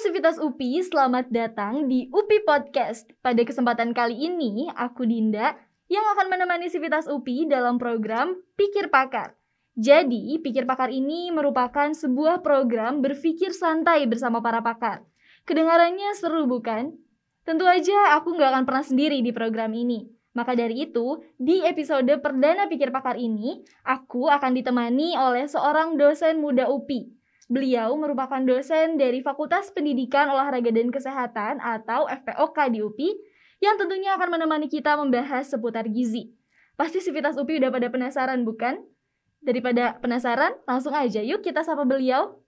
Sivitas UPI, selamat datang di UPI Podcast. Pada kesempatan kali ini, aku Dinda yang akan menemani Sivitas UPI dalam program Pikir Pakar. Jadi, Pikir Pakar ini merupakan sebuah program berpikir santai bersama para pakar. Kedengarannya seru bukan? Tentu aja aku nggak akan pernah sendiri di program ini. Maka dari itu, di episode perdana Pikir Pakar ini, aku akan ditemani oleh seorang dosen muda UPI Beliau merupakan dosen dari Fakultas Pendidikan Olahraga dan Kesehatan atau FPOK di UPI yang tentunya akan menemani kita membahas seputar gizi. Pasti Sivitas UPI udah pada penasaran bukan? Daripada penasaran, langsung aja yuk kita sapa beliau.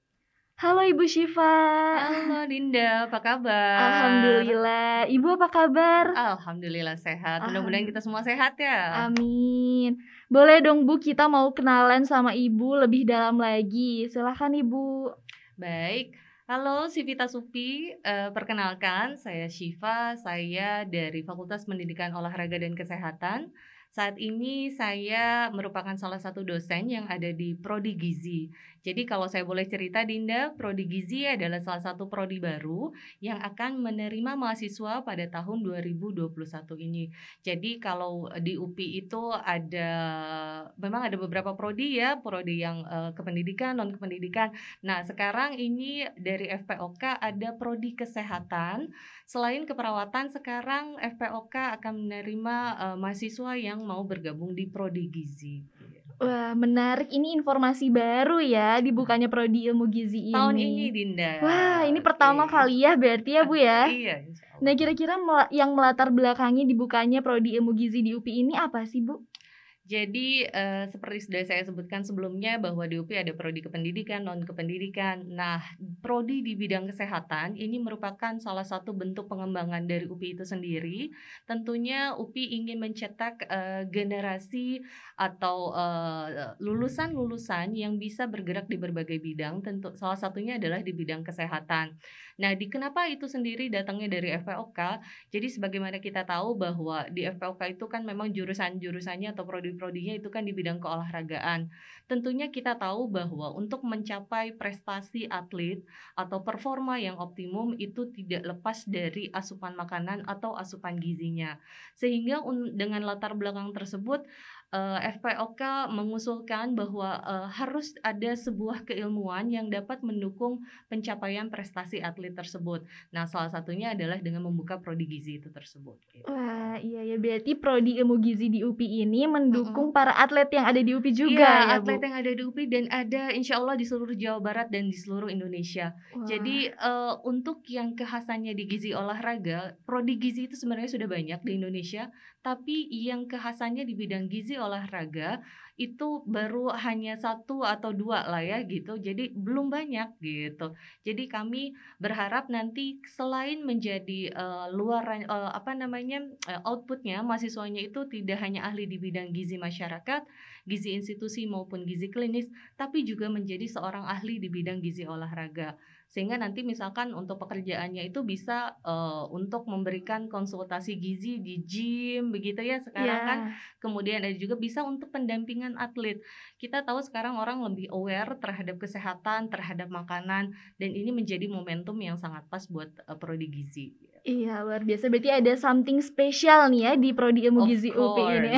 Halo Ibu Syifa. Halo Dinda, apa kabar? Alhamdulillah. Ibu apa kabar? Alhamdulillah sehat. Mudah-mudahan kita semua sehat ya. Amin. Boleh dong Bu, kita mau kenalan sama Ibu lebih dalam lagi. Silahkan Ibu. Baik. Halo Sivita Supi, uh, perkenalkan saya Syifa, saya dari Fakultas Pendidikan Olahraga dan Kesehatan saat ini saya merupakan salah satu dosen yang ada di Prodi Gizi. Jadi kalau saya boleh cerita Dinda, Prodi Gizi adalah salah satu prodi baru yang akan menerima mahasiswa pada tahun 2021 ini. Jadi kalau di UPI itu ada memang ada beberapa prodi ya, prodi yang uh, kependidikan, non kependidikan. Nah, sekarang ini dari FPOK ada prodi kesehatan. Selain keperawatan, sekarang FPOK akan menerima uh, mahasiswa yang mau bergabung di prodi gizi. Wah, menarik. Ini informasi baru ya dibukanya prodi ilmu gizi ini. Tahun ini, Dinda. Wah, ini pertama okay. kali ya berarti ya, Bu ya? iya, Nah, kira-kira yang melatar belakangi dibukanya prodi ilmu gizi di UPI ini apa sih, Bu? Jadi uh, seperti sudah saya sebutkan sebelumnya bahwa di UPI ada prodi kependidikan, non kependidikan. Nah, prodi di bidang kesehatan ini merupakan salah satu bentuk pengembangan dari UPI itu sendiri. Tentunya UPI ingin mencetak uh, generasi atau lulusan lulusan-lulusan yang bisa bergerak di berbagai bidang. Tentu salah satunya adalah di bidang kesehatan. Nah, di kenapa itu sendiri datangnya dari FPOK? Jadi sebagaimana kita tahu bahwa di FPOK itu kan memang jurusan-jurusannya atau prodi prodi-prodinya itu kan di bidang keolahragaan. Tentunya kita tahu bahwa untuk mencapai prestasi atlet atau performa yang optimum itu tidak lepas dari asupan makanan atau asupan gizinya. Sehingga dengan latar belakang tersebut uh, eh, FPOK mengusulkan bahwa uh, harus ada sebuah keilmuan yang dapat mendukung pencapaian prestasi atlet tersebut. Nah, salah satunya adalah dengan membuka prodi gizi itu tersebut. Gitu. Wah, iya ya berarti prodi ilmu gizi di UPI ini mendukung uh -huh. para atlet yang ada di UPI juga iya, ya, atlet yang ada di UPI dan ada insya Allah di seluruh Jawa Barat dan di seluruh Indonesia. Wah. Jadi uh, untuk yang kekhasannya di gizi olahraga, prodi gizi itu sebenarnya sudah banyak di Indonesia, tapi yang kekhasannya di bidang gizi olahraga itu baru hanya satu atau dua lah ya gitu. Jadi belum banyak gitu. Jadi kami berharap nanti selain menjadi uh, luar uh, apa namanya uh, outputnya mahasiswanya itu tidak hanya ahli di bidang gizi masyarakat gizi institusi maupun gizi klinis tapi juga menjadi seorang ahli di bidang gizi olahraga sehingga nanti misalkan untuk pekerjaannya itu bisa uh, untuk memberikan konsultasi gizi di gym begitu ya sekarang yeah. kan. Kemudian ada juga bisa untuk pendampingan atlet. Kita tahu sekarang orang lebih aware terhadap kesehatan terhadap makanan dan ini menjadi momentum yang sangat pas buat uh, prodi gizi Iya luar biasa berarti ada something spesial nih ya di prodi ilmu gizi UP ini.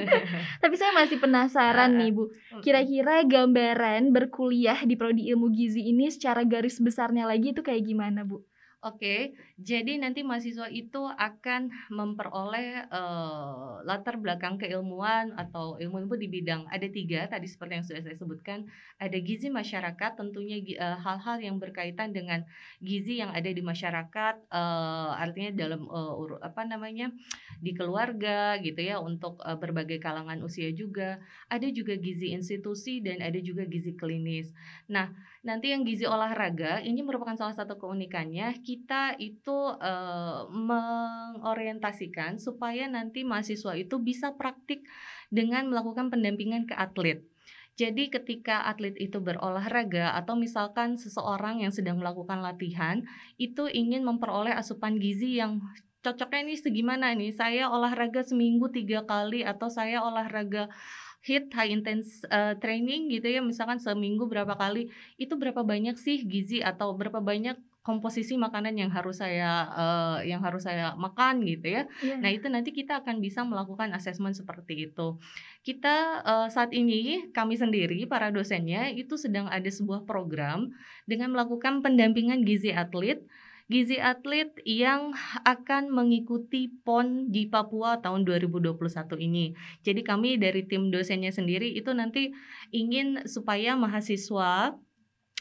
Tapi saya masih penasaran nih Bu. Kira-kira gambaran berkuliah di prodi ilmu gizi ini secara garis besarnya lagi itu kayak gimana Bu? Oke, jadi nanti mahasiswa itu akan memperoleh uh, latar belakang keilmuan atau ilmu-ilmu di bidang ada tiga tadi seperti yang sudah saya sebutkan. Ada gizi masyarakat, tentunya eh, hal-hal yang berkaitan dengan gizi yang ada di masyarakat, uh, artinya dalam uh, apa namanya di keluarga gitu ya untuk uh, berbagai kalangan usia juga. Ada juga gizi institusi dan ada juga gizi klinis. Nah, nanti yang gizi olahraga ini merupakan salah satu keunikannya kita itu uh, mengorientasikan supaya nanti mahasiswa itu bisa praktik dengan melakukan pendampingan ke atlet. Jadi ketika atlet itu berolahraga atau misalkan seseorang yang sedang melakukan latihan itu ingin memperoleh asupan gizi yang cocoknya ini segimana nih? Saya olahraga seminggu tiga kali atau saya olahraga hit high intense uh, training gitu ya misalkan seminggu berapa kali itu berapa banyak sih gizi atau berapa banyak komposisi makanan yang harus saya uh, yang harus saya makan gitu ya. Iya. Nah, itu nanti kita akan bisa melakukan asesmen seperti itu. Kita uh, saat ini kami sendiri para dosennya itu sedang ada sebuah program dengan melakukan pendampingan gizi atlet gizi atlet yang akan mengikuti PON di Papua tahun 2021 ini. Jadi kami dari tim dosennya sendiri itu nanti ingin supaya mahasiswa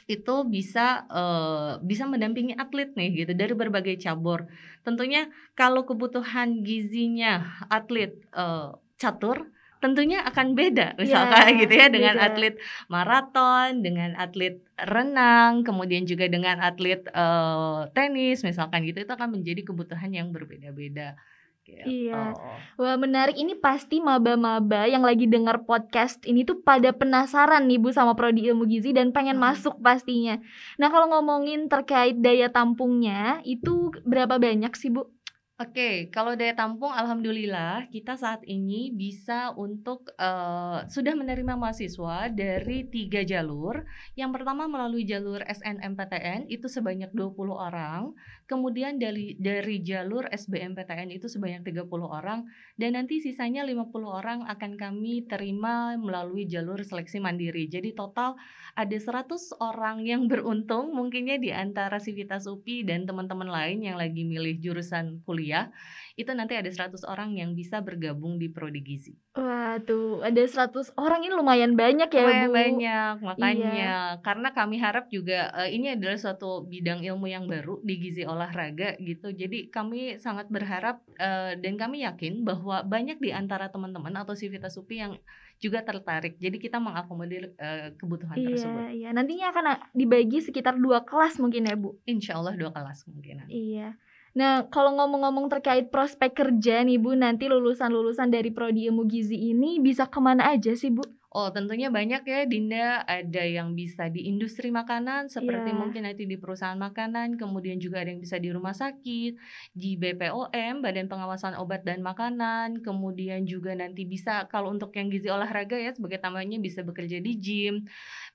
itu bisa uh, bisa mendampingi atlet nih gitu dari berbagai cabur. Tentunya kalau kebutuhan gizinya atlet uh, catur tentunya akan beda misalkan yeah, gitu ya dengan beda. atlet maraton, dengan atlet renang, kemudian juga dengan atlet uh, tenis misalkan gitu itu akan menjadi kebutuhan yang berbeda-beda. Gitu. Iya. Wah, menarik. Ini pasti maba-maba yang lagi dengar podcast ini tuh pada penasaran nih Bu sama prodi ilmu gizi dan pengen hmm. masuk pastinya. Nah, kalau ngomongin terkait daya tampungnya, itu berapa banyak sih Bu? Oke, kalau daya tampung alhamdulillah kita saat ini bisa untuk uh, sudah menerima mahasiswa dari tiga jalur. Yang pertama melalui jalur SNMPTN itu sebanyak 20 orang, kemudian dari dari jalur SBMPTN itu sebanyak 30 orang dan nanti sisanya 50 orang akan kami terima melalui jalur seleksi mandiri. Jadi total ada 100 orang yang beruntung mungkinnya di antara Sivitas UPI dan teman-teman lain yang lagi milih jurusan kuliah itu nanti ada 100 orang yang bisa bergabung di Prodi Gizi. Wah, tuh ada 100 orang ini lumayan banyak ya, lumayan Bu. banyak, makanya iya. karena kami harap juga uh, ini adalah suatu bidang ilmu yang baru di gizi olahraga gitu. Jadi kami sangat berharap uh, dan kami yakin bahwa banyak di antara teman-teman atau Sivitas UPI yang juga tertarik. Jadi kita mengakomodir uh, kebutuhan iya, tersebut. Iya, nantinya akan dibagi sekitar dua kelas mungkin ya Bu. Insya Allah dua kelas mungkin. Iya. Nah, kalau ngomong-ngomong terkait prospek kerja nih Bu, nanti lulusan-lulusan dari Prodi Ilmu Gizi ini bisa ke mana aja sih Bu? Oh, tentunya banyak ya Dinda. Ada yang bisa di industri makanan seperti yeah. mungkin nanti di perusahaan makanan, kemudian juga ada yang bisa di rumah sakit, di BPOM, Badan Pengawasan Obat dan Makanan, kemudian juga nanti bisa kalau untuk yang gizi olahraga ya sebagai tambahannya bisa bekerja di gym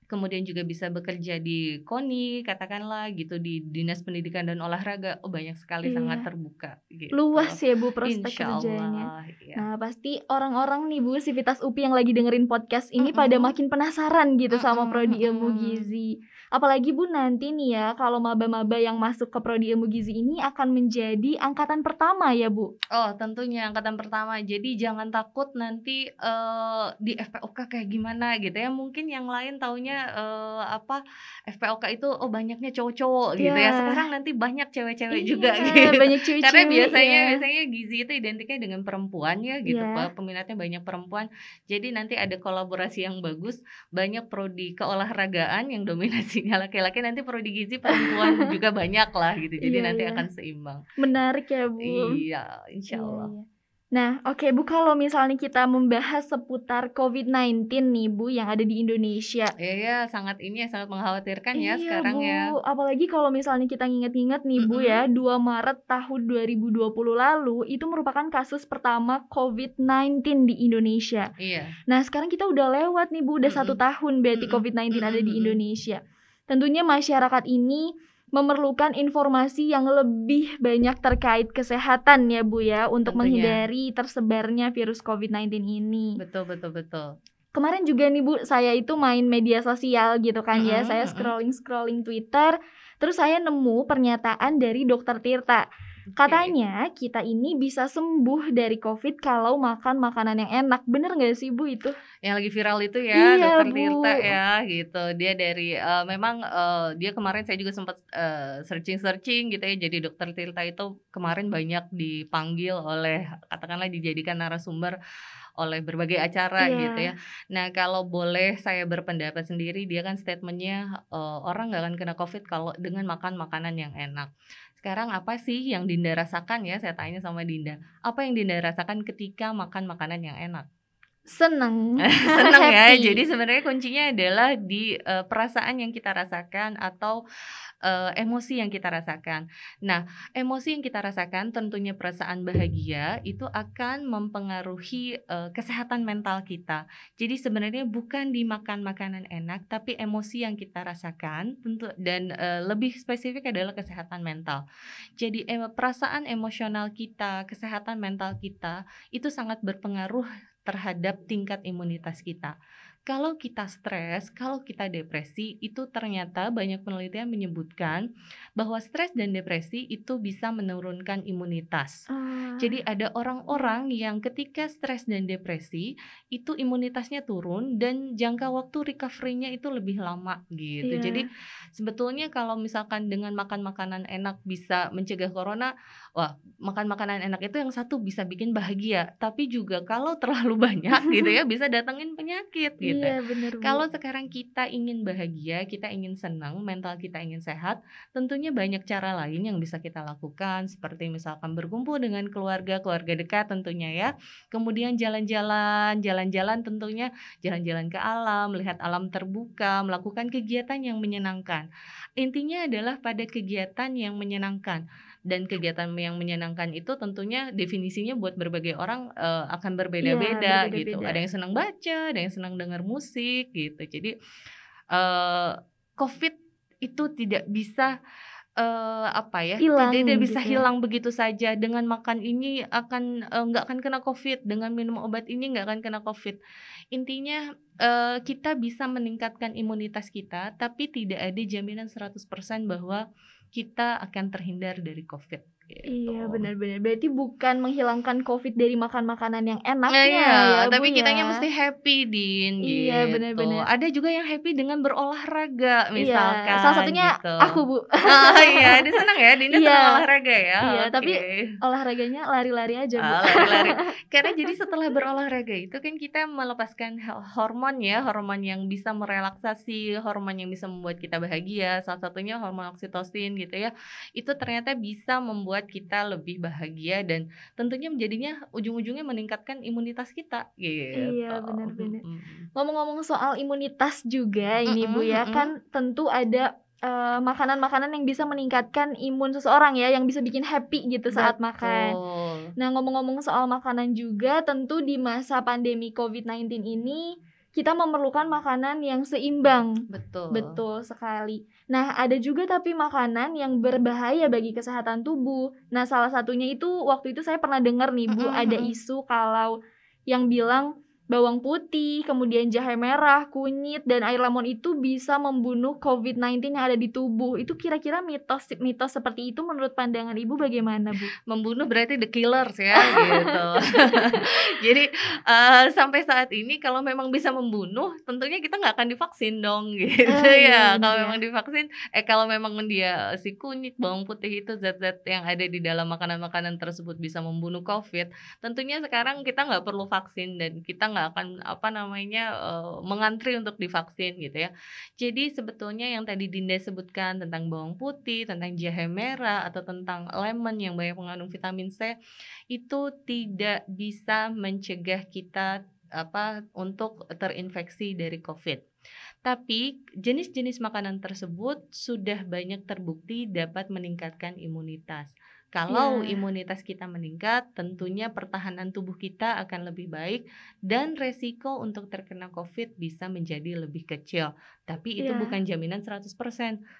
kemudian juga bisa bekerja di KONI katakanlah gitu di Dinas Pendidikan dan Olahraga oh banyak sekali iya. sangat terbuka gitu. luas ya Bu prospek Insya kerjanya iya. nah pasti orang-orang nih Bu Sivitas UPI yang lagi dengerin podcast ini mm -hmm. pada makin penasaran gitu mm -hmm. sama prodi ilmu gizi Apalagi Bu nanti nih ya kalau maba-maba yang masuk ke prodi ilmu gizi ini akan menjadi angkatan pertama ya Bu. Oh, tentunya angkatan pertama. Jadi jangan takut nanti uh, di FPOK kayak gimana gitu ya. Mungkin yang lain taunya uh, apa FPOK itu oh banyaknya cowok-cowok gitu ya. Iya. Sekarang nanti banyak cewek-cewek iya, juga gitu. banyak cewek-cewek. Karena biasanya ya. biasanya gizi itu identiknya dengan perempuan ya gitu. Ya. Peminatnya banyak perempuan. Jadi nanti ada kolaborasi yang bagus, banyak prodi keolahragaan yang dominasi gizinya laki-laki nanti prodi gizi perempuan juga banyak lah gitu jadi iya, nanti iya. akan seimbang menarik ya bu iya insya iya, Allah iya, iya. Nah, oke okay, Bu, kalau misalnya kita membahas seputar COVID-19 nih Bu yang ada di Indonesia. Iya, ya, sangat ini ya sangat mengkhawatirkan ya iya, sekarang Bu. ya. Apalagi kalau misalnya kita nginget-nginget nih Bu ya, 2 Maret tahun 2020 lalu itu merupakan kasus pertama COVID-19 di Indonesia. Iya. Nah, sekarang kita udah lewat nih Bu, udah satu tahun berarti COVID-19 ada di Indonesia. Tentunya masyarakat ini memerlukan informasi yang lebih banyak terkait kesehatan ya Bu ya untuk Tentunya. menghindari tersebarnya virus COVID-19 ini. Betul betul betul. Kemarin juga nih Bu, saya itu main media sosial gitu kan ya. Saya scrolling-scrolling Twitter, terus saya nemu pernyataan dari Dokter Tirta. Katanya kita ini bisa sembuh dari COVID kalau makan makanan yang enak. Bener gak sih Bu itu? Yang lagi viral itu ya, iya, dokter Tirta ya gitu. Dia dari uh, memang uh, dia kemarin saya juga sempat uh, searching-searching gitu ya. Jadi dokter Tirta itu kemarin banyak dipanggil oleh katakanlah dijadikan narasumber oleh berbagai acara yeah. gitu ya. Nah kalau boleh saya berpendapat sendiri, dia kan statementnya uh, orang nggak akan kena COVID kalau dengan makan makanan yang enak. Sekarang apa sih yang Dinda rasakan ya? Saya tanya sama Dinda. Apa yang Dinda rasakan ketika makan makanan yang enak? Seneng seneng ya happy. jadi sebenarnya kuncinya adalah di uh, perasaan yang kita rasakan atau uh, emosi yang kita rasakan. Nah, emosi yang kita rasakan tentunya perasaan bahagia itu akan mempengaruhi uh, kesehatan mental kita. Jadi sebenarnya bukan dimakan makanan enak, tapi emosi yang kita rasakan tentu dan uh, lebih spesifik adalah kesehatan mental. Jadi em perasaan emosional kita, kesehatan mental kita itu sangat berpengaruh terhadap tingkat imunitas kita. Kalau kita stres, kalau kita depresi, itu ternyata banyak penelitian menyebutkan bahwa stres dan depresi itu bisa menurunkan imunitas. Uh. Jadi ada orang-orang yang ketika stres dan depresi itu imunitasnya turun dan jangka waktu recovery-nya itu lebih lama gitu. Yeah. Jadi sebetulnya kalau misalkan dengan makan makanan enak bisa mencegah corona, wah makan makanan enak itu yang satu bisa bikin bahagia, tapi juga kalau terlalu banyak gitu ya bisa datangin penyakit gitu gitu. Iya, bener, Kalau sekarang kita ingin bahagia, kita ingin senang, mental kita ingin sehat, tentunya banyak cara lain yang bisa kita lakukan seperti misalkan berkumpul dengan keluarga, keluarga dekat tentunya ya. Kemudian jalan-jalan, jalan-jalan tentunya jalan-jalan ke alam, melihat alam terbuka, melakukan kegiatan yang menyenangkan. Intinya adalah pada kegiatan yang menyenangkan dan kegiatan yang menyenangkan itu tentunya definisinya buat berbagai orang uh, akan berbeda-beda ya, gitu. Ada yang senang baca, ada yang senang dengar musik gitu. Jadi uh, COVID itu tidak bisa uh, apa ya hilang, tidak, tidak bisa gitu ya. hilang begitu saja dengan makan ini akan nggak uh, akan kena covid dengan minum obat ini nggak akan kena covid intinya uh, kita bisa meningkatkan imunitas kita tapi tidak ada jaminan 100% bahwa kita akan terhindar dari COVID. Gitu. Iya benar-benar. Berarti bukan menghilangkan COVID dari makan makanan yang enak nah, iya, ya, tapi Bu, kitanya ya. mesti happy din. Iya gitu. benar-benar. Ada juga yang happy dengan berolahraga iya, misalkan. Iya, salah satunya gitu. aku bu. Oh iya, dia senang ya. Dinda iya. senang olahraga ya. Iya, okay. tapi olahraganya lari-lari aja bu. Ah, lari-lari. Karena jadi setelah berolahraga itu kan kita melepaskan hormon ya, hormon yang bisa merelaksasi, hormon yang bisa membuat kita bahagia. Salah satunya hormon oksitosin gitu ya. Itu ternyata bisa membuat membuat kita lebih bahagia dan tentunya menjadinya ujung-ujungnya meningkatkan imunitas kita gitu. Iya benar-benar. Ngomong-ngomong soal imunitas juga ini Bu ya kan tentu ada uh, makanan-makanan yang bisa meningkatkan imun seseorang ya, yang bisa bikin happy gitu saat Betul. makan. Nah, ngomong-ngomong soal makanan juga, tentu di masa pandemi COVID-19 ini kita memerlukan makanan yang seimbang. Betul. Betul sekali. Nah, ada juga tapi makanan yang berbahaya bagi kesehatan tubuh. Nah, salah satunya itu waktu itu saya pernah dengar nih, Bu, mm -hmm. ada isu kalau yang bilang bawang putih, kemudian jahe merah, kunyit, dan air lemon itu bisa membunuh COVID-19 yang ada di tubuh. Itu kira-kira mitos mitos seperti itu menurut pandangan Ibu bagaimana, Bu? Membunuh berarti the killers ya, gitu. Jadi uh, sampai saat ini kalau memang bisa membunuh, tentunya kita nggak akan divaksin dong, gitu oh, ya. Iya, kalau iya. memang divaksin, eh kalau memang dia si kunyit, bawang putih itu zat-zat yang ada di dalam makanan-makanan tersebut bisa membunuh COVID, tentunya sekarang kita nggak perlu vaksin dan kita nggak akan apa namanya uh, mengantri untuk divaksin gitu ya. Jadi sebetulnya yang tadi Dinda sebutkan tentang bawang putih, tentang jahe merah atau tentang lemon yang banyak mengandung vitamin C itu tidak bisa mencegah kita apa untuk terinfeksi dari COVID. Tapi jenis-jenis makanan tersebut sudah banyak terbukti dapat meningkatkan imunitas. Kalau yeah. imunitas kita meningkat, tentunya pertahanan tubuh kita akan lebih baik dan resiko untuk terkena COVID bisa menjadi lebih kecil. Tapi itu yeah. bukan jaminan 100%.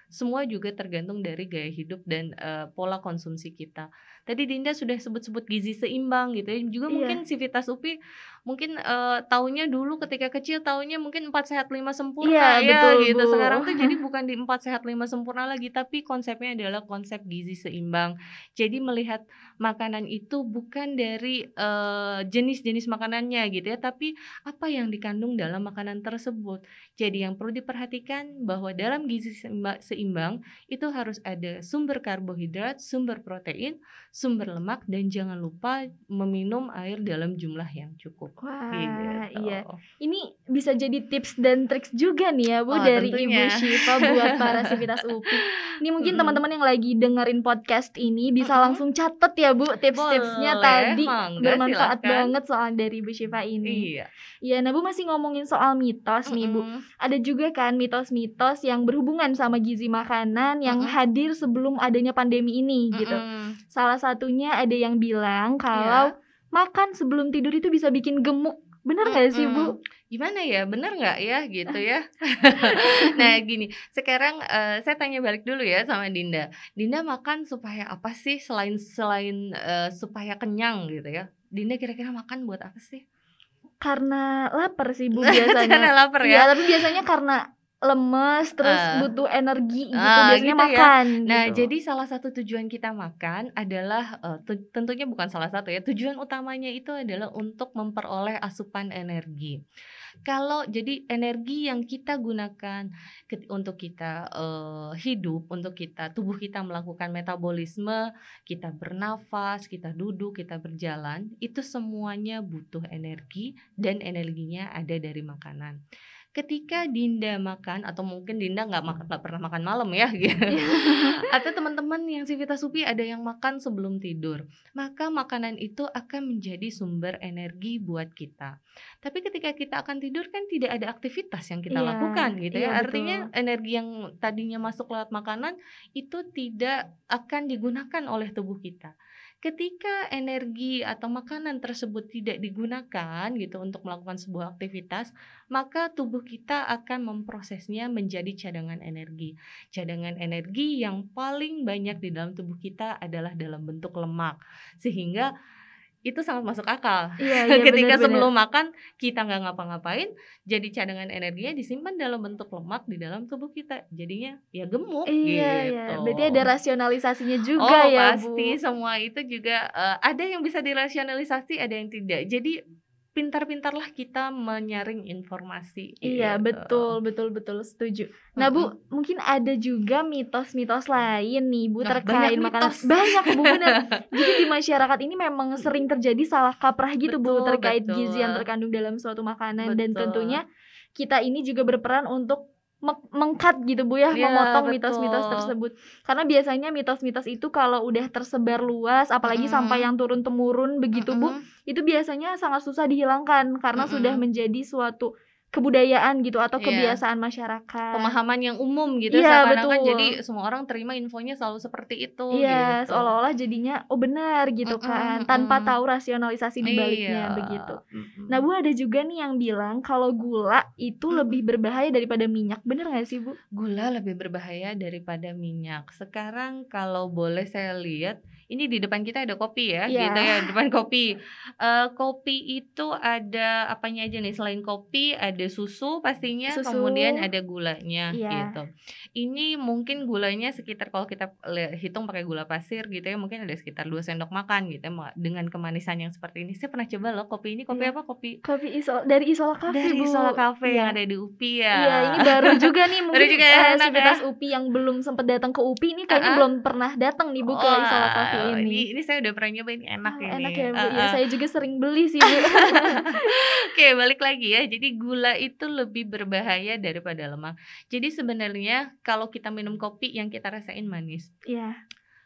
Semua juga tergantung dari gaya hidup dan uh, pola konsumsi kita. Tadi Dinda sudah sebut-sebut gizi seimbang gitu ya. Juga yeah. mungkin Sivitas UPI mungkin uh, taunya dulu ketika kecil taunya mungkin empat sehat lima sempurna yeah, ya betul, gitu. Bu. Sekarang tuh jadi bukan di empat sehat lima sempurna lagi, tapi konsepnya adalah konsep gizi seimbang. Jadi melihat makanan itu bukan dari uh, jenis-jenis makanannya gitu ya, tapi apa yang dikandung dalam makanan tersebut. Jadi yang perlu diperhatikan bahwa dalam gizi seimbang itu harus ada sumber karbohidrat, sumber protein, sumber lemak dan jangan lupa meminum air dalam jumlah yang cukup. Wah, gitu. iya. Ini bisa jadi tips dan triks juga nih ya Bu Oh, dari tentunya. Ibu Syifa buat para sivitas UPI. Ini mungkin teman-teman yang lagi dengerin podcast ini bisa Mm-mm. langsung catet ya Bu tips-tipsnya tadi. mangga, Bermanfaat silakan. banget soal dari Ibu Syifa ini. Iya. Iya, nah Bu masih ngomongin soal mitos nih Bu. Ada juga kan mitos-mitos yang berhubungan sama gizi makanan yang Mm-mm. hadir sebelum adanya pandemi ini gitu. Mm-mm. Salah satunya ada yang bilang kalau Iya. makan sebelum tidur itu bisa bikin gemuk. Bener nggak sih Bu? Gimana ya, bener nggak ya gitu ya? nah gini, sekarang eh, saya tanya balik dulu ya sama Dinda. Dinda makan supaya apa sih selain selain eh, supaya kenyang gitu ya? Dinda kira-kira makan buat apa sih? Karena lapar sih Bu Karena biasanya. lapar Iya, ya. tapi biasanya karena lemes terus Ah. butuh energi gitu Ah, biasanya gitu ya. makan Nah, gitu. jadi salah satu tujuan kita makan adalah tu- tentunya bukan salah satu ya. Tujuan utamanya itu adalah untuk memperoleh asupan energi. Kalau jadi energi yang kita gunakan untuk kita eh, hidup, untuk kita tubuh kita melakukan metabolisme, kita bernafas, kita duduk, kita berjalan, itu semuanya butuh energi dan energinya ada dari makanan. Ketika Dinda makan atau mungkin Dinda nggak makan nggak pernah makan malam ya gitu atau teman-teman yang Civitas Supi ada yang makan sebelum tidur, maka makanan itu akan menjadi sumber energi buat kita. Tapi ketika kita akan tidur kan tidak ada aktivitas yang kita Iya, lakukan gitu iya, ya. Artinya energi yang tadinya masuk lewat makanan itu tidak akan digunakan oleh tubuh kita. Ketika energi atau makanan tersebut tidak digunakan gitu untuk melakukan sebuah aktivitas, maka tubuh kita akan memprosesnya menjadi cadangan energi. Cadangan energi yang paling banyak di dalam tubuh kita adalah dalam bentuk lemak. Sehingga itu sangat masuk akal Iya, iya, ketika bener-bener. sebelum makan kita nggak ngapa-ngapain jadi cadangan energinya disimpan dalam bentuk lemak di dalam tubuh kita jadinya ya gemuk Iya, gitu iya. Berarti ada rasionalisasinya juga oh ya, pasti Bu. semua itu juga eh, ada yang bisa dirasionalisasi ada yang tidak jadi pintar-pintarlah kita menyaring informasi Iya, gitu. betul, betul, betul, setuju. Nah, Bu, mungkin ada juga mitos-mitos lain nih, Bu, Nah, terkait banyak makanan. mitos. Banyak, Bu, bener. Jadi di masyarakat ini memang sering terjadi salah kaprah gitu, Bu, Betul, terkait betul. gizi yang terkandung dalam suatu makanan dan Betul. tentunya kita ini juga berperan untuk mengkat gitu Bu ya, Iya, memotong mitos-mitos tersebut. Karena biasanya mitos-mitos itu kalau udah tersebar luas, apalagi Mm-mm. sampai yang turun temurun begitu Bu, Mm-mm. itu biasanya sangat susah dihilangkan karena Mm-mm. sudah menjadi suatu kebudayaan gitu atau Iya. kebiasaan masyarakat. pemahaman yang umum gitu Iya, seakan-akan betul. jadi semua orang terima infonya selalu seperti itu Iya, gitu. seolah-olah jadinya oh benar gitu Mm-mm, kan, tanpa tahu rasionalisasi di baliknya Iya. begitu. Mm-mm. Nah, Bu ada juga nih yang bilang kalau gula itu Mm-mm. lebih berbahaya daripada minyak. Bener gak sih, Bu? gula lebih berbahaya daripada minyak. Sekarang kalau boleh saya lihat, ini di depan kita ada kopi ya, Iya. gitu ya, depan kopi. Eh, kopi itu ada apanya aja nih? Selain kopi, ada susu pastinya, Susu. kemudian ada gulanya, Iya. gitu. Ini mungkin gulanya sekitar kalau kita hitung pakai gula pasir gitu ya, mungkin ada sekitar 2 sendok makan gitu ya, dengan kemanisan yang seperti ini. Saya pernah coba loh kopi ini, kopi Iya. apa? Kopi Kopi isol dari Isola Cafe, dari Bu. Sola Cafe Iya. yang ada di UPI ya. Iya, ini baru juga nih mungkin juga ya, eh, enak Sivitas UPI yang belum sempat datang ke UPI ini kayaknya Ah-ah. belum pernah datang nih Bu ke Wah, Isola Cafe ini. Ini, saya udah pernah nyobain enak Ah, ini. enak ya Bu. Ah, Ya, ah. saya juga sering beli sih Bu. Oke, balik lagi ya. Jadi gula itu lebih berbahaya daripada lemak. Jadi sebenarnya kalau kita minum kopi yang kita rasain manis, Iya.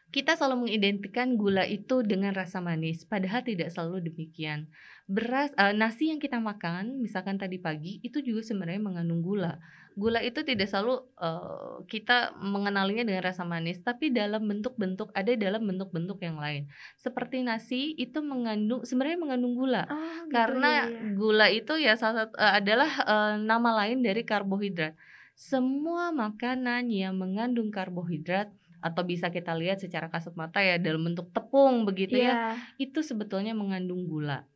kita selalu mengidentikan gula itu dengan rasa manis, padahal tidak selalu demikian. Beras, eh, nasi yang kita makan, misalkan tadi pagi, itu juga sebenarnya mengandung gula. Gula itu tidak selalu eh, kita mengenalinya dengan rasa manis, tapi dalam bentuk-bentuk ada dalam bentuk-bentuk yang lain. Seperti nasi itu mengandung sebenarnya mengandung gula. Oh, gitu, Karena iya, iya. gula itu ya salah satu eh, adalah eh, nama lain dari karbohidrat. Semua makanan yang mengandung karbohidrat atau bisa kita lihat secara kasat mata ya dalam bentuk tepung begitu ya, Iya. itu sebetulnya mengandung gula.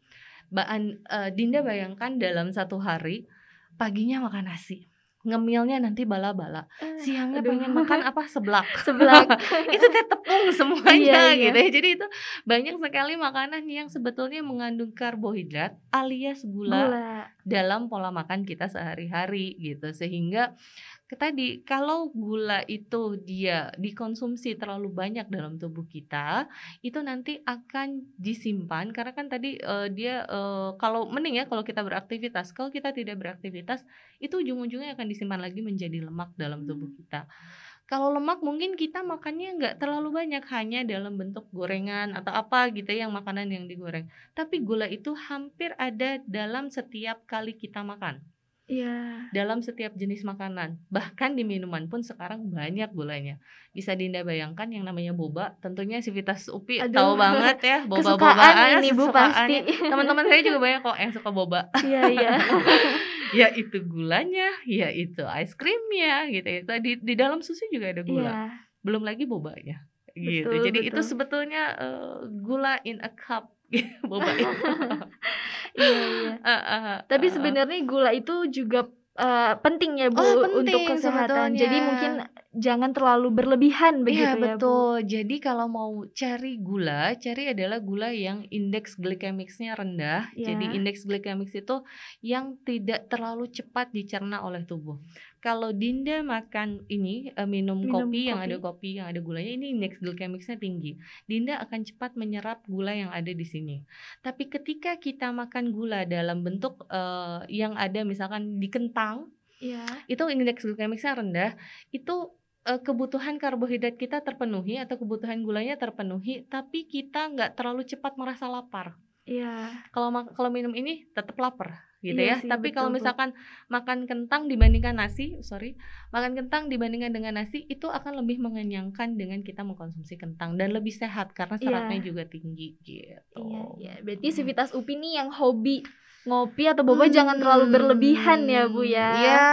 Eh, Dinda bayangkan dalam satu hari paginya makan nasi, ngemilnya nanti bala-bala, Eh, siangnya aduh. pengen makan apa seblak. Seblak. itu teh tepung semuanya Iya, iya. gitu ya. Jadi itu banyak sekali makanan yang sebetulnya mengandung karbohidrat alias gula, Gula. dalam pola makan kita sehari-hari gitu. Sehingga tadi kalau gula itu dia dikonsumsi terlalu banyak dalam tubuh kita itu nanti akan disimpan. Karena kan tadi uh, dia uh, kalau mending ya kalau kita beraktivitas. Kalau kita tidak beraktivitas itu ujung-ujungnya akan disimpan lagi menjadi lemak dalam tubuh hmm. kita. Kalau lemak mungkin kita makannya nggak terlalu banyak hanya dalam bentuk gorengan atau apa gitu ya yang makanan yang digoreng. Tapi gula itu hampir ada dalam setiap kali kita makan Iya. Dalam setiap jenis makanan, bahkan di minuman pun sekarang banyak gulanya. Bisa Dinda bayangkan yang namanya boba, tentunya Sivitas Upi Aduh, tahu banget ya boba-bobaan ini Bu pasti. Teman-teman saya juga banyak kok yang suka boba. Iya, iya. ya itu gulanya, ya itu es krimnya gitu ya. Di di dalam susu juga ada gula. Iya. Belum lagi bobanya gitu. Betul, Jadi betul. itu sebetulnya uh, gula in a cup boba itu. iya iya. Uh, uh, uh, Tapi sebenarnya gula itu juga uh, penting ya Bu oh, penting, untuk kesehatan. Sebetulnya. Jadi mungkin jangan terlalu berlebihan iya, begitu ya, betul. Bu. Jadi kalau mau cari gula, cari adalah gula yang indeks glikemiknya rendah. Ya. Jadi indeks glikemik itu yang tidak terlalu cepat dicerna oleh tubuh. Kalau Dinda makan ini uh, minum, minum kopi, kopi yang ada kopi yang ada gulanya ini indeks glikemiknya tinggi. Dinda akan cepat menyerap gula yang ada di sini. Tapi ketika kita makan gula dalam bentuk uh, yang ada misalkan di kentang, ya. itu indeks glikemiknya rendah, itu uh, kebutuhan karbohidrat kita terpenuhi atau kebutuhan gulanya terpenuhi, tapi kita nggak terlalu cepat merasa lapar. Iya. Kalau kalau minum ini tetap lapar gitu iya ya. Sih, Tapi kalau misalkan makan kentang dibandingkan nasi, sorry, makan kentang dibandingkan dengan nasi itu akan lebih mengenyangkan dengan kita mengkonsumsi kentang dan lebih sehat karena iya. seratnya iya. juga tinggi gitu. Iya, iya. Berarti Sivitas Upi nih yang hobi ngopi atau boba hmm. jangan terlalu berlebihan ya bu ya ya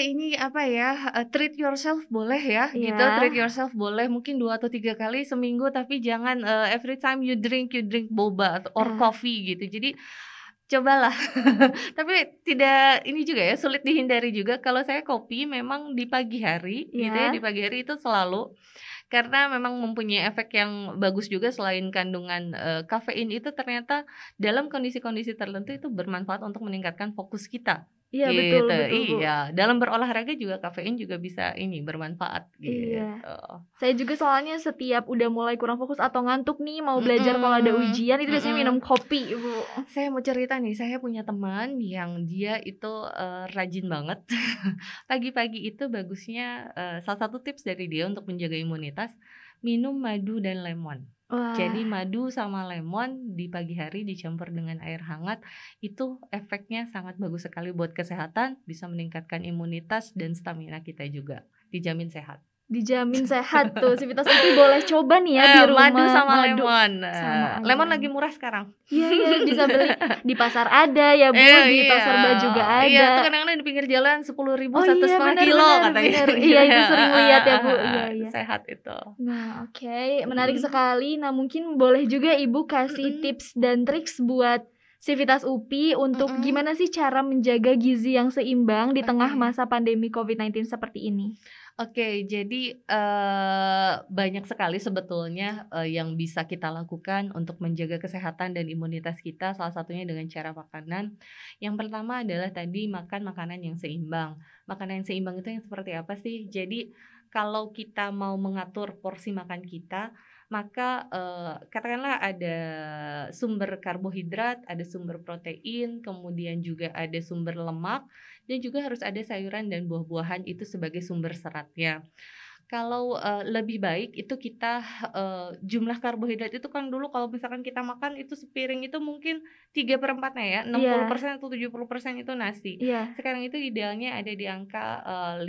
ini apa ya uh, treat yourself boleh ya yeah. gitu treat yourself boleh mungkin dua atau tiga kali seminggu tapi jangan uh, every time you drink you drink boba atau or uh. coffee gitu jadi cobalah. Tapi tidak ini juga ya sulit dihindari juga. Kalau saya kopi memang di pagi hari yeah. gitu ya di pagi hari itu selalu. Karena memang mempunyai efek yang bagus juga selain kandungan uh, kafein itu ternyata dalam kondisi-kondisi tertentu itu bermanfaat untuk meningkatkan fokus kita Iya gitu. betul betul. Iya, dalam berolahraga juga kafein juga bisa ini bermanfaat gitu. Iya. Saya juga soalnya setiap udah mulai kurang fokus atau ngantuk nih mau belajar mm -hmm. kalau ada ujian itu biasanya mm -hmm. minum kopi, Bu. Saya mau cerita nih, saya punya teman yang dia itu uh, rajin banget. Pagi-pagi itu bagusnya uh, salah satu tips dari dia untuk menjaga imunitas minum madu dan lemon. Wah. Jadi madu sama lemon di pagi hari dicampur dengan air hangat itu efeknya sangat bagus sekali buat kesehatan, bisa meningkatkan imunitas dan stamina kita juga. Dijamin sehat dijamin sehat tuh Sivitas itu boleh coba nih ya eh, di rumah madu sama madu. lemon sama lemon lagi murah sekarang iya iya bisa beli di pasar ada ya bu eh, di iya. pasar baju juga iya, ada iya tuh kadang-kadang di pinggir jalan sepuluh ribu oh, satu iya, setengah kilo bener, katanya bener. iya itu sering lihat ya bu iya iya sehat itu nah oke okay. menarik hmm. sekali nah mungkin boleh juga ibu kasih hmm. tips dan triks buat Sivitas UPI untuk mm -hmm. gimana sih cara menjaga gizi yang seimbang di tengah masa pandemi COVID-19 seperti ini? Oke, jadi uh, banyak sekali sebetulnya uh, yang bisa kita lakukan untuk menjaga kesehatan dan imunitas kita. Salah satunya dengan cara makanan. Yang pertama adalah tadi makan makanan yang seimbang. Makanan yang seimbang itu yang seperti apa sih? Jadi kalau kita mau mengatur porsi makan kita, maka uh, katakanlah ada sumber karbohidrat, ada sumber protein, kemudian juga ada sumber lemak dan juga harus ada sayuran dan buah-buahan itu sebagai sumber seratnya. Kalau uh, lebih baik itu kita uh, jumlah karbohidrat itu kan dulu kalau misalkan kita makan itu sepiring itu mungkin tiga per empatnya ya, 60% yeah. atau 70% itu nasi. Yeah. Sekarang itu idealnya ada di angka uh, 50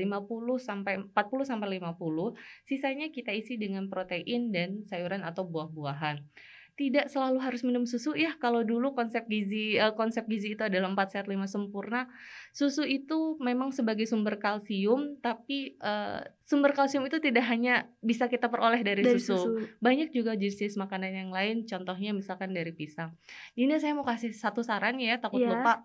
sampai 40 sampai 50. Sisanya kita isi dengan protein dan sayuran atau buah-buahan tidak selalu harus minum susu. Ya kalau dulu konsep gizi uh, konsep gizi itu adalah 4 sehat 5 sempurna. Susu itu memang sebagai sumber kalsium tapi uh, sumber kalsium itu tidak hanya bisa kita peroleh dari, dari susu. susu. Banyak juga jenis-jenis makanan yang lain contohnya misalkan dari pisang. Ini saya mau kasih satu saran ya takut yeah. lupa.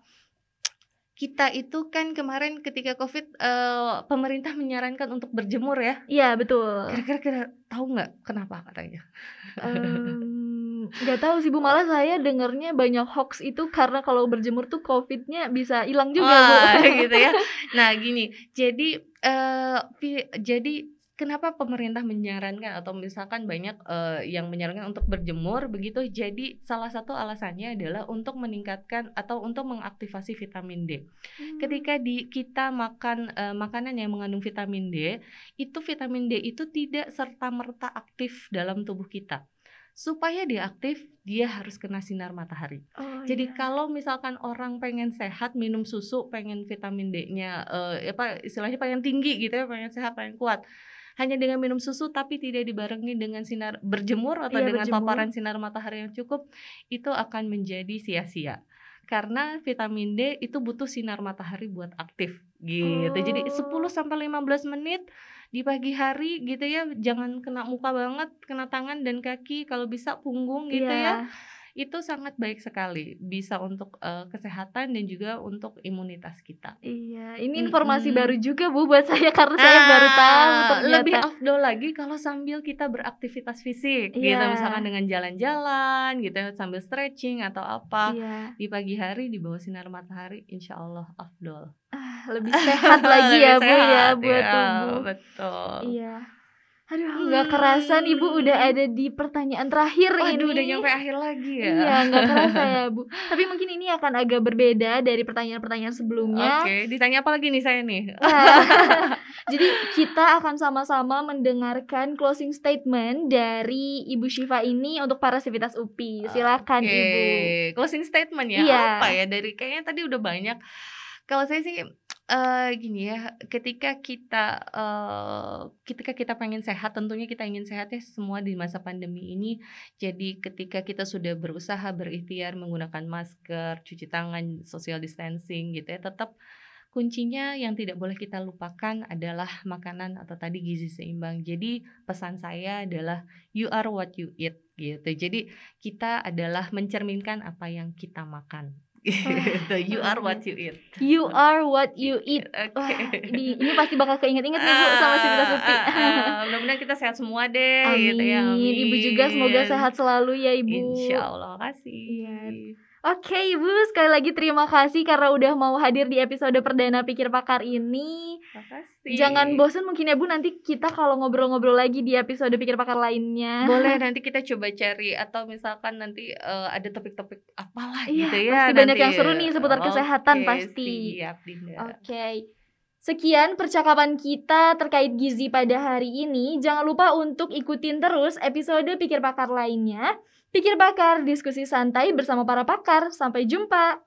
Kita itu kan kemarin ketika covid uh, pemerintah menyarankan untuk berjemur ya. Iya betul. Kira-kira tahu nggak kenapa katanya? Um, nggak tahu sih Bu, malah saya dengernya banyak hoax itu karena kalau berjemur tuh COVID-nya bisa hilang juga, Wah, Bu. gitu ya. Nah, gini, jadi eh pi- jadi kenapa pemerintah menyarankan atau misalkan banyak eh, yang menyarankan untuk berjemur begitu? Jadi salah satu alasannya adalah untuk meningkatkan atau untuk mengaktifasi vitamin D. Hmm. Ketika di kita makan eh, makanan yang mengandung vitamin D, itu vitamin D itu tidak serta-merta aktif dalam tubuh kita. Supaya dia aktif, dia harus kena sinar matahari. Oh, Jadi iya. kalau misalkan orang pengen sehat minum susu, pengen vitamin D-nya eh, apa istilahnya pengen tinggi gitu ya, pengen sehat, pengen kuat. Hanya dengan minum susu tapi tidak dibarengi dengan sinar berjemur atau Iya, dengan berjemur. paparan sinar matahari yang cukup, itu akan menjadi sia-sia. Karena vitamin D itu butuh sinar matahari buat aktif gitu. Jadi 10 Oh. sampai 15 menit di pagi hari gitu ya, jangan kena muka banget, kena tangan dan kaki, kalau bisa punggung gitu ya Iya. Itu sangat baik sekali bisa untuk eh, kesehatan dan juga untuk imunitas kita. Iya, ini informasi Mm-mm. baru juga Bu buat saya karena saya baru tahu Ah, ternyata. lebih afdol lagi kalau sambil kita beraktivitas fisik gitu Iya. misalkan dengan jalan-jalan gitu sambil stretching atau apa Iya, di pagi hari di bawah sinar matahari insya Allah afdol ah, lebih sehat lagi ya Bu ya buat ya, tubuh. betul Iya. Aduh, nggak kerasa nih Bu udah Hmm. ada di pertanyaan terakhir Waduh ini. udah nyampe akhir lagi ya Iya, nggak kerasa ya Bu. Tapi mungkin ini akan agak berbeda dari pertanyaan-pertanyaan sebelumnya. Oke, ditanya apa lagi nih saya nih? Jadi kita akan sama-sama mendengarkan closing statement dari Ibu Syifa ini untuk para sivitas UPI. Silakan Oke, Ibu. closing statement ya. Iya. Apa ya dari kayaknya tadi udah banyak. Kalau saya sih eh gini ya, ketika kita eh ketika kita pengen sehat, tentunya kita ingin sehat ya semua di masa pandemi ini. Jadi ketika kita sudah berusaha berikhtiar menggunakan masker, cuci tangan, social distancing gitu ya, tetap kuncinya yang tidak boleh kita lupakan adalah makanan atau tadi gizi seimbang. Jadi pesan saya adalah you are what you eat gitu. Jadi kita adalah mencerminkan apa yang kita makan. Gitu. you are what you eat. You are what you eat. Oke. Wah, ini, ini pasti bakal keinget-inget nih Bu sama sivitas UPI. Ah, ah, ah. Mudah-mudahan kita sehat semua deh gitu ya. Amin. Ibu juga semoga Amin. sehat selalu ya Ibu. Insya Allah kasih. Iya. Oke Ibu, sekali lagi terima kasih karena udah mau hadir di episode perdana Pikir Pakar ini. Makasih. Jangan bosan mungkin ya Bu nanti kita kalau ngobrol-ngobrol lagi di episode Pikir Pakar lainnya. boleh nanti kita coba cari atau misalkan nanti eh, ada topik-topik apalah Iya, gitu ya pasti banyak nanti. yang seru nih seputar Oke, kesehatan pasti. siap Dinda Oke. Sekian percakapan kita terkait gizi pada hari ini. Jangan lupa untuk ikutin terus episode Pikir Pakar lainnya. Pikir Pakar, diskusi santai bersama para pakar. Sampai jumpa.